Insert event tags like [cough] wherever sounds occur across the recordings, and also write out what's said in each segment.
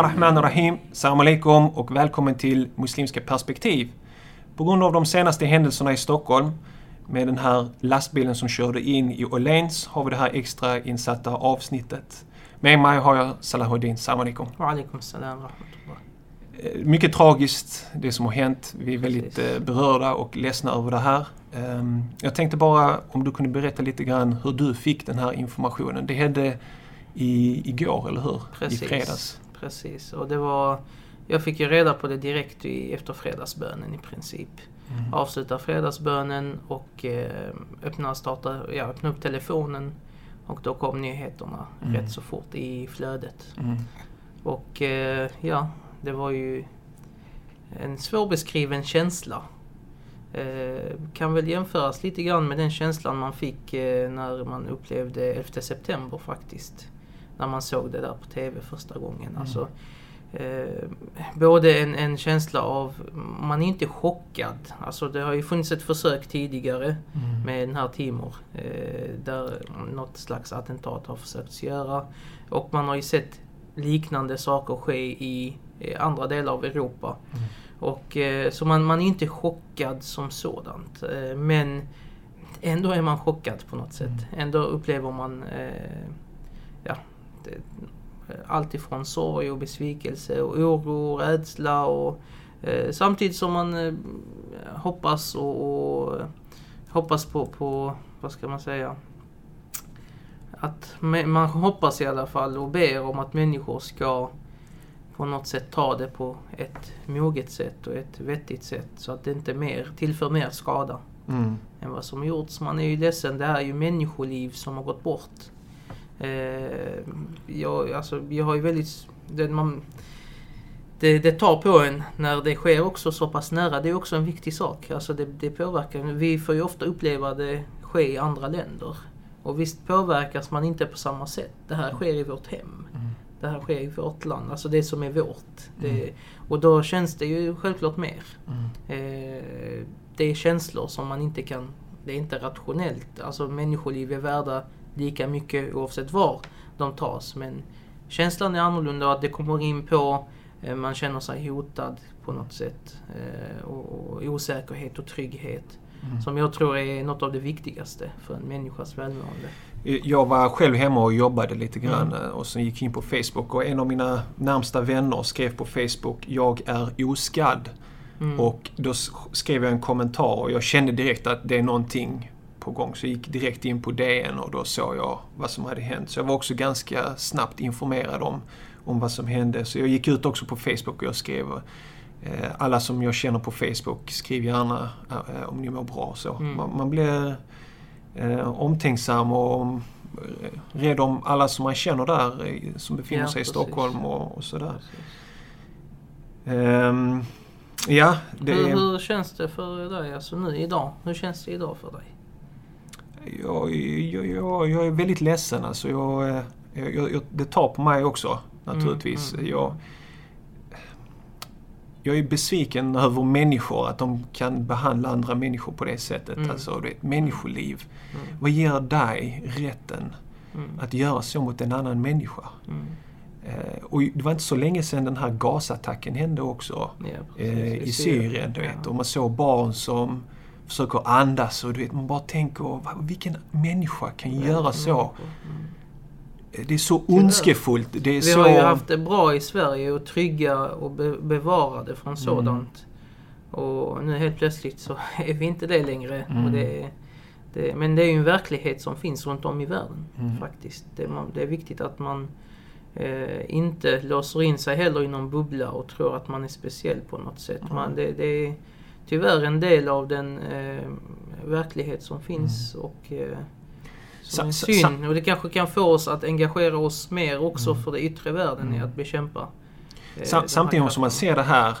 Bismillah rahman rahim. Salam alaikum och välkommen till Muslimska perspektiv. På grund av de senaste händelserna i Stockholm med den här lastbilen som körde in i Åhléns har vi det här extra insatta avsnittet. Med mig har jag Salahuddin. Salam alaikum. Wa alaikum salam rahmatullah. Eh, Mycket tragiskt det som har hänt. Vi är väldigt Precis. eh, berörda och ledsna över det här. Ehm, Jag tänkte bara om du kunde berätta lite grann hur du fick den här informationen. Det hände i, igår, eller hur? Precis. I fredags. Precis. Och det var... Jag fick ju reda på det direkt i, efter fredagsbönen i princip. Mm. Avsluta fredagsbönen och eh, öppna, starta, ja, öppna upp telefonen. Och då kom nyheterna Mm. rätt så fort i flödet. Mm. Och eh, ja, det var ju en svårbeskriven känsla. Eh, kan väl jämföras lite grann med den känslan man fick eh, när man upplevde 11 september faktiskt. När man såg det där på TV första gången. Mm. Alltså, eh, både en, en känsla av, man är inte chockad. Alltså det har ju funnits ett försök tidigare Mm. med den här Timor. Eh, där något slags attentat har försökts göra. Och man har ju sett liknande saker ske i eh, andra delar av Europa. Mm. Och, eh, så man, man är inte chockad som sådant. Eh, men ändå är man chockad på något sätt. Mm. Ändå upplever man eh, allt ifrån sorg och besvikelse och oro och rädsla. Och, eh, samtidigt som man eh, hoppas och, och hoppas på, på, vad ska man säga, att man hoppas i alla fall och ber om att människor ska på något sätt ta det på ett moget sätt och ett vettigt sätt så att det inte mer, tillför mer skada Mm. än vad som gjorts. Man är ju ledsen, det här är ju människoliv som har gått bort. Eh, jag, alltså, jag har ju väldigt... Det, man, det, det tar på en när det sker också så pass nära. Det är också en viktig sak. Alltså det, det påverkar. Vi får ju ofta uppleva det ske i andra länder. Och visst påverkas man inte på samma sätt. Det här sker i vårt hem. Mm. Det här sker i vårt land. Alltså det som är vårt. Det, Mm. och då känns det ju självklart mer. Mm. Eh, det är känslor som man inte kan... Det är inte rationellt. Alltså människoliv är värda lika mycket oavsett var de tas. Men känslan är annorlunda att det kommer in på... Eh, man känner sig hotad på något sätt. Eh, och, och osäkerhet och trygghet. Mm. Som jag tror är något av det viktigaste för en människas välmående. Jag var själv hemma och jobbade lite grann Mm. eh, och sen gick jag in på Facebook och en av mina närmsta vänner skrev på Facebook “Jag är oskadd” Mm. och då skrev jag en kommentar och jag kände direkt att det är någonting på gång. Så jag gick direkt in på DN och då såg jag vad som hade hänt. Så jag var också ganska snabbt informerad om, om vad som hände. Så jag gick ut också på Facebook och jag skrev eh, alla som jag känner på Facebook, skriv gärna eh, om ni mår bra. Så Mm. man, man blir eh, omtänksam och om, eh, rädd om alla som man känner där eh, som befinner Ja, sig i. Stockholm och, och sådär. Ehm, ja, det Hur, hur känns det för dig alltså nu idag? Hur känns det idag för dig? Jag, jag, jag, jag är väldigt ledsen. Alltså jag, eh, jag, jag, det tar på mig också naturligtvis. Mm, mm. Jag, jag är besviken över människor, att de kan behandla andra människor på det sättet. Mm. Alltså, det är ett människoliv. Mm. Vad ger dig rätten Mm. att göra så mot en annan människa? Mm. Eh, och det var inte så länge sedan den här gasattacken hände också. Ja, precis. eh, i Syrien. Du vet. Ja. Och man såg barn som försöker andas och du vet, man bara tänker, "Va- vilken människa kan göra så? Mm. Det är så ondskefullt. Det är Vi så... har ju haft det bra i Sverige och trygga och be bevarade från sådant. Och nu helt plötsligt så [laughs] är vi inte det längre. Mm. Och det, det, men det är ju en verklighet som finns runt om i världen Mm. faktiskt. Det, man, det är viktigt att man eh, inte låser in sig heller i någon bubbla och tror att man är speciell på något sätt. Mm. Man, det, det är tyvärr en del av den eh, verklighet som finns. och eh, som Mm. Sa- synd. Och det kanske kan få oss att engagera oss mer också Mm. för det yttre världen i Mm. att bekämpa. eh, Sam, samtidigt som man ser det här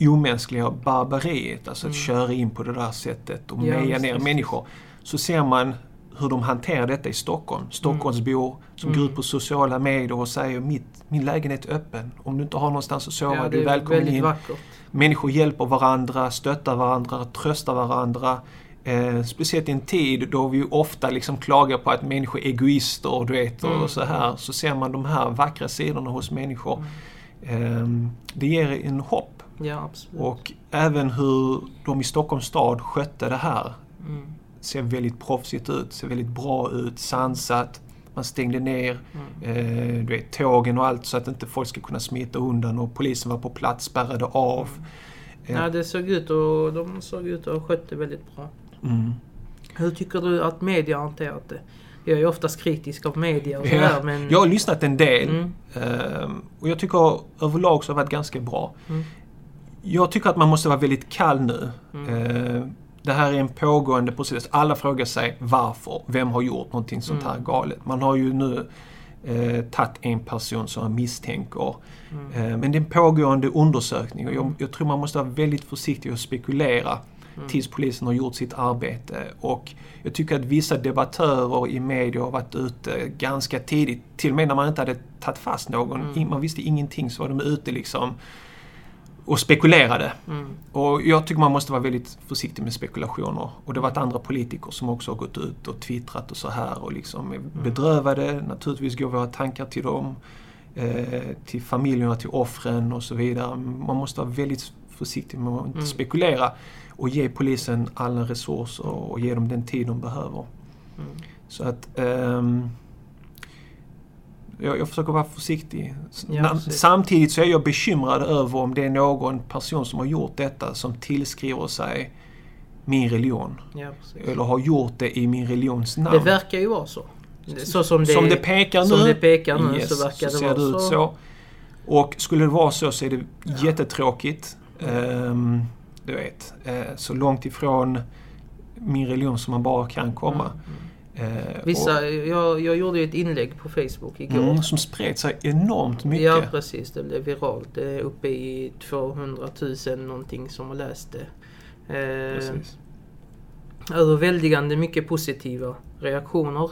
omänskliga barbariet, alltså att Mm. köra in på det där sättet och Ja, meja ner människor. Så ser man hur de hanterar detta i Stockholm. Stockholmsbor som Mm. går ut på sociala medier och säger mitt, min lägenhet är öppen. Om du inte har någonstans att sova, Ja, du är välkommen in. vackert. Människor hjälper varandra, stöttar varandra, tröstar varandra. Eh, speciellt i en tid då vi ofta liksom klagar på att människor är egoister och du vet, Mm. och så här. Så ser man de här vackra sidorna hos människor. Mm. Ehm, det ger en hopp. Ja. Och även hur de i Stockholms stad skötte det här Mm. ser väldigt proffsigt ut, ser väldigt bra ut, sansat. Man stängde ner Mm. eh, du vet, tågen och allt så att inte folk ska kunna smita undan och polisen var på plats, spärrade av. Eh, Ja, det såg ut och de såg ut att ha skött det väldigt bra. Mm. Hur tycker du att media har hanterat det? Jag är oftast kritisk av media och Ja, sådär men... Jag har lyssnat en del Mm. ehm, och jag tycker överlag så har det varit ganska bra. Mm. Jag tycker att man måste vara väldigt kall nu. Mm. Det här är en pågående process. Alla frågar sig varför? Vem har gjort någonting sånt här Mm. galet? Man har ju nu eh, tagit en person som man misstänker. Mm. Eh, men det är en pågående undersökning och jag, Mm. jag tror man måste vara väldigt försiktig och spekulera Mm. tills polisen har gjort sitt arbete. Och jag tycker att vissa debattörer i media har varit ute ganska tidigt. Till och med när man inte hade tagit fast någon. Mm. Man visste ingenting så var de ute liksom och spekulerade. Mm. Och jag tycker man måste vara väldigt försiktig med spekulationer. Och det har varit andra politiker som också har gått ut och twittrat och så här och liksom är bedrövade. Naturligtvis går våra tankar till dem, eh, till familjerna, till offren och så vidare. Man måste vara väldigt försiktig med att inte Mm. spekulera och ge polisen alla resurser och ge dem den tid de behöver. Mm. Så att ehm, jag, jag försöker vara försiktig. Ja. Samtidigt så är jag bekymrad över om det är någon person som har gjort detta som tillskriver sig min religion. Ja. Eller har gjort det i min religions namn. Det verkar ju vara så. Det- Så som det, som det pekar nu. som det pekar nu yes, så verkar det ser vara det ut så. så. Och skulle det vara så så är det jättetråkigt. Ehm, du vet, eh, så långt ifrån min religion som man bara kan komma. Mm. Eh, Vissa, jag, jag gjorde ju ett inlägg på Facebook och, igår. mm, som spred sig enormt mycket. Ja precis, det blev viralt. Det är uppe i 200 000 någonting som har läst det. Eh, Precis. överväldigande mycket positiva reaktioner.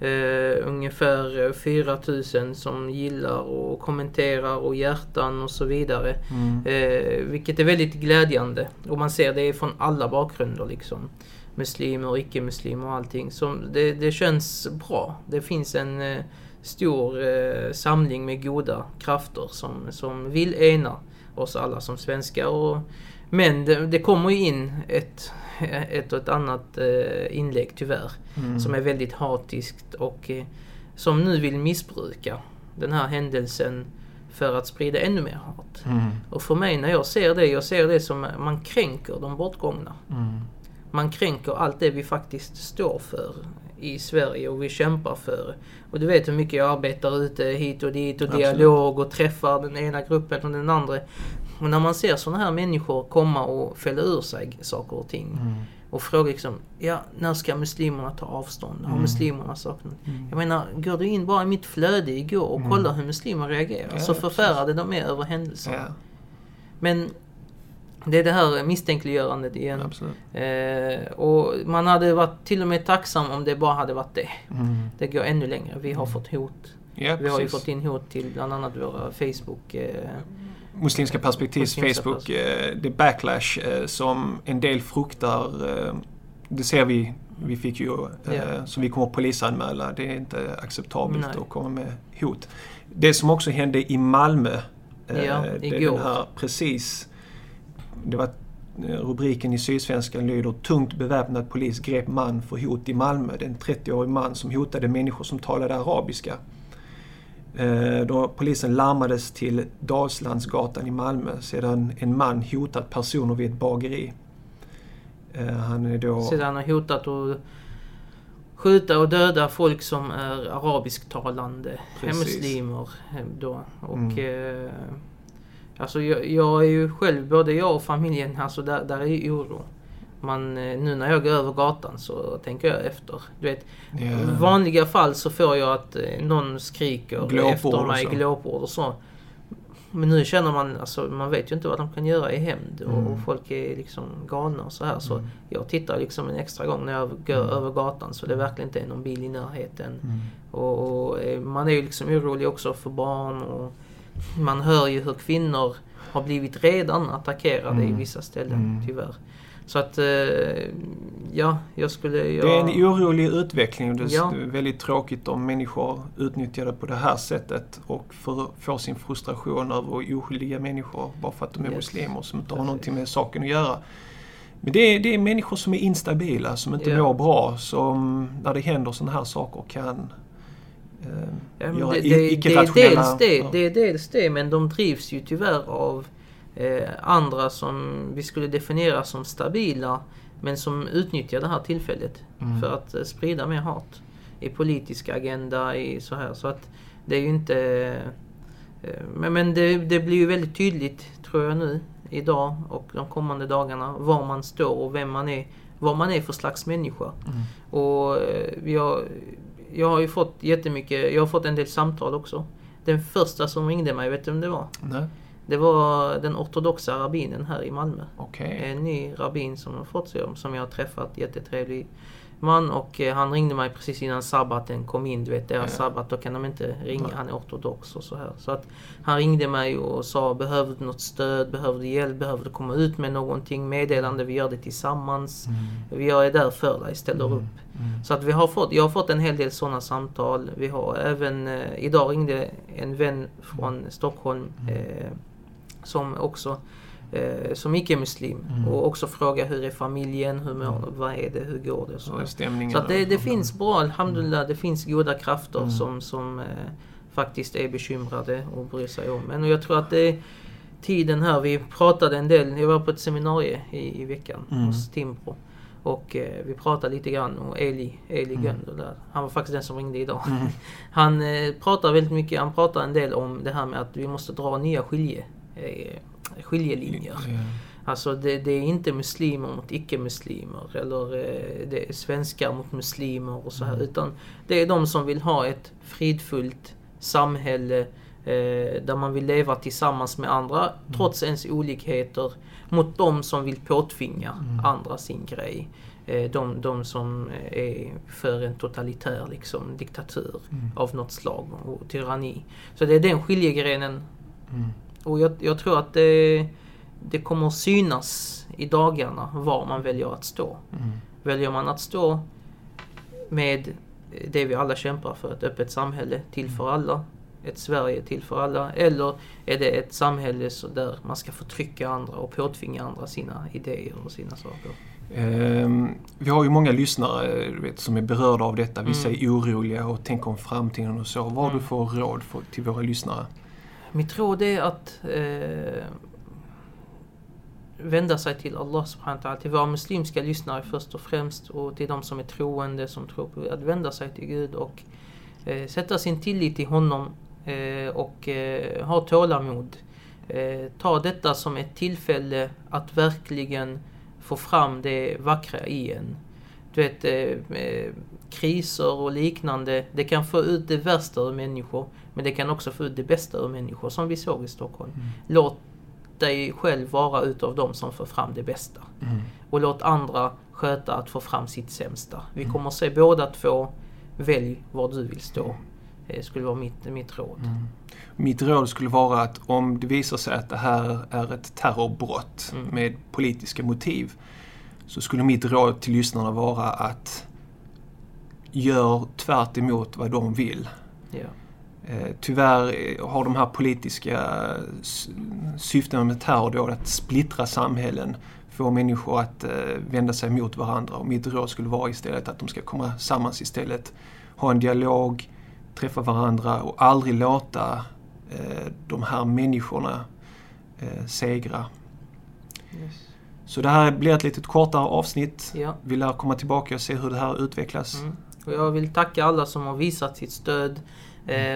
Eh, ungefär 4000 som gillar och kommenterar och hjärtan och så vidare. Mm. Eh, vilket är väldigt glädjande. Och man ser det från alla bakgrunder liksom. Muslimer och icke-muslimer och allting. Så det, det känns bra. Det finns en eh, stor eh, samling med goda krafter som, som vill ena oss alla som svenskar. Och, men det, det kommer ju in ett, [laughs] ett och ett annat eh, inlägg tyvärr. Mm. Som är väldigt hatiskt och eh, som nu vill missbruka den här händelsen för att sprida ännu mer hat. Mm. Och för mig när jag ser det, jag ser det som man kränker de bortgångna. Mm. Man kränker allt det vi faktiskt står för i Sverige och vi kämpar för. Och du vet hur mycket jag arbetar ute hit och dit och Absolut. dialog och träffar den ena gruppen och den andra. Och när man ser sådana här människor komma och fälla ur sig saker och ting. Mm. Och fråga liksom, ja när ska muslimerna ta avstånd? Har Mm. muslimerna saknat? Mm. Jag menar, går du in bara i mitt flöde igår och Mm. kollar hur muslimer reagerar Ja, så förfärade de är över händelsen. Ja, Men det är det här misstänkliggörandet igen. absolut. Eh, och man hade varit till och med tacksam om det bara hade varit det. Mm. Det går ännu längre. Vi har fått hot. Ja, Vi har ju fått in hot till bland annat våra Facebook. Eh, Muslimska perspektivs Muslimska Facebook, eh, det backlash eh, som en del fruktar. Eh, det ser vi. Vi fick ju, eh, Ja. som vi kommer att polisanmäla. Det är inte acceptabelt Nej. att komma med hot. Det som också hände i Malmö. eh, Ja, igår. Den här, precis. Det var eh, rubriken i Sydsvenskan lyder Tungt beväpnad polis grep man för hot i Malmö. Det är en 30-årig man som hotade människor som talade arabiska. Eh, Då polisen larmades till Dalslandsgatan i Malmö sedan en man hotat personer vid ett bageri. Eh, Han är då... Sedan har hotat att skjuta och döda folk som är arabisktalande. Muslimer då. Och Mm. eh, Alltså jag, jag är ju själv, både jag och familjen, alltså där, där är ju oro. Man, eh, nu när jag går över gatan så tänker jag efter. Du vet. I vanliga fall så får jag att eh, någon skriker Glåpord efter mig, glåpord och så. Men nu känner man, alltså man vet ju inte vad de kan göra i hämnd och, Mm. och folk är liksom galna och så här. Så Mm. jag tittar liksom en extra gång när jag går Mm. över gatan så det verkligen inte är någon bil i närheten. Mm. Och, och eh, man är ju liksom orolig också för barn och man hör ju hur kvinnor har blivit redan attackerade i Mm. vissa ställen Mm. tyvärr. Så att, eh, ja, jag skulle... Jag... Det är en orolig utveckling. Det är Ja. väldigt tråkigt om människor utnyttjar det på det här sättet och för, får sin frustration över oskyldiga människor bara för att de är Yes. muslimer som inte har någonting med saken att göra. Men det är, det är människor som är instabila, som inte Ja. mår bra, som när det händer sådana här saker kan Ja, göra det, det, det, är dels det, det är dels det, men de drivs ju tyvärr av eh, andra som vi skulle definiera som stabila, men som utnyttjar det här tillfället Mm. för att eh, sprida mer hat i politisk agenda, i så här. Så att det är ju inte... Eh, men men det, det blir ju väldigt tydligt, tror jag nu, idag och de kommande dagarna, var man står och vem man är, vad man är för slags människa. Mm. Och eh, jag, jag har ju fått jättemycket, jag har fått en del samtal också. Den första som ringde mig, vet du vem det var? Nej, Det var den ortodoxa rabbinen här i Malmö. okej. En ny rabbin som har fått se om, som jag har träffat, jättetrevlig man. Och eh, han ringde mig precis innan sabbaten kom in, du vet deras Ja. sabbat, då kan de inte ringa, han är ortodox och så här. Så att han ringde mig och sa, behöver du något stöd, behöver du hjälp, behöver du komma ut med någonting, meddelande, vi gör det tillsammans. Mm. Jag är där för dig, ställer upp. Mm. Så att vi har fått, jag har fått en hel del sådana samtal. Vi har även, eh, idag ringde en vän från Stockholm eh, som också eh, som icke-muslim Mm. och också frågar hur är familjen, hur mår, vad är det, hur går det? och Så, att det, det och- finns bra, alhamdulillah, det finns goda krafter Mm. som, som eh, faktiskt är bekymrade och bryr sig om. Men jag tror att det är tiden här, vi pratade en del, jag var på ett seminarium i, i veckan Mm. hos Timbro. Och eh, vi pratade lite grann och Eli, Eli Mm. Gönder. Han var faktiskt den som ringde idag. Mm. [laughs] Han eh, pratar väldigt mycket, han pratar en del om det här med att vi måste dra nya skilje, eh, skiljelinjer. Ja. Alltså det, det är inte muslimer mot icke-muslimer eller eh, det är svenskar mot muslimer och så här. Mm. Utan det är de som vill ha ett fridfullt samhälle eh, där man vill leva tillsammans med andra trots ens olikheter. Mot de som vill påtvinga Mm. andra sin grej. Eh, de, de som är för en totalitär liksom, diktatur Mm. av något slag och tyranni. Så det är den skiljegrenen Mm. Och jag, jag tror att det, det kommer synas i dagarna var man väljer att stå. Mm. Väljer man att stå med det vi alla kämpar för, ett öppet samhälle till för alla, ett Sverige till för alla, eller är det ett samhälle så där man ska förtrycka andra och påtvinga andra sina idéer och sina saker. Ehm, vi har ju många lyssnare du vet, som är berörda av detta. Vissa Mm. är oroliga och tänker om framtiden och så. Vad har du Mm. för råd för, till våra lyssnare? Mitt råd är att eh, vända sig till Allah subhanahu wa ta'ala, till våra muslimska lyssnare först och främst och till de som är troende, som tror på att vända sig till Gud och eh, sätta sin tillit till honom eh, och eh, ha tålamod. Eh, ta detta som ett tillfälle att verkligen få fram det vackra i en. Du vet, eh, kriser och liknande, det kan få ut det värsta ur människor, men det kan också få ut det bästa ur människor, som vi såg i Stockholm. Mm. Låt dig själv vara utav dem som får fram det bästa. Mm. Och låt andra sköta att få fram sitt sämsta. Vi Mm. kommer se båda två. Välj var du vill stå. Det skulle vara mitt, mitt råd. Mm. Mitt råd skulle vara att om det visar sig att det här är ett terrorbrott Mm. med politiska motiv så skulle mitt råd till lyssnarna vara att gör tvärt emot vad de vill. Ja. Eh, Tyvärr eh, har de här politiska s- syftena med terrordåd att splittra samhällen, få människor att eh, vända sig mot varandra. Och mitt råd skulle vara istället att de ska komma sammans istället, ha en dialog, träffa varandra och aldrig låta eh, de här människorna eh, segra. Yes. Så det här blir ett lite kortare avsnitt. ja. Vi lär komma tillbaka och se hur det här utvecklas. Mm. Och jag vill tacka alla som har visat sitt stöd eh,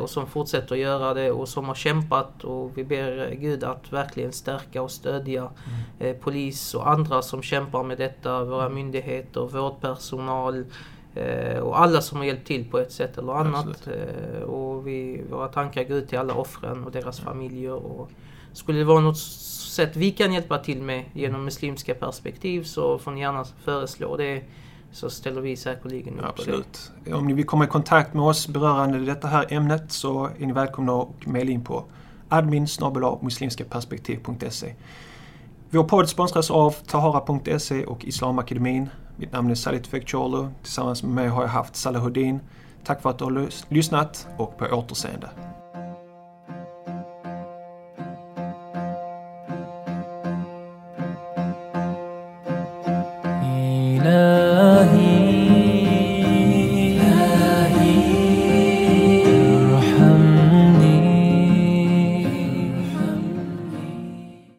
och som fortsätter att göra det och som har kämpat. Och vi ber Gud att verkligen stärka och stödja eh, polis och andra som kämpar med detta, våra myndigheter, vårdpersonal eh, och alla som har hjälpt till på ett sätt eller annat. Eh, och vi, våra tankar går ut till alla offren och deras familjer. Och skulle det vara något sätt vi kan hjälpa till med genom muslimska perspektiv så får ni gärna föreslå. Det så ställer vi säkerligen upp på det. Om ni vill komma i kontakt med oss berörande detta här ämnet så är ni välkomna att mejla in på admin muslimskaperspektiv.se. Vår podd sponsras av Tahara.se och Islamakademin. Mitt namn är Salit Fekcholo. Tillsammans med mig har jag haft Salahuddin. Tack för att du har lyssnat och på återseende.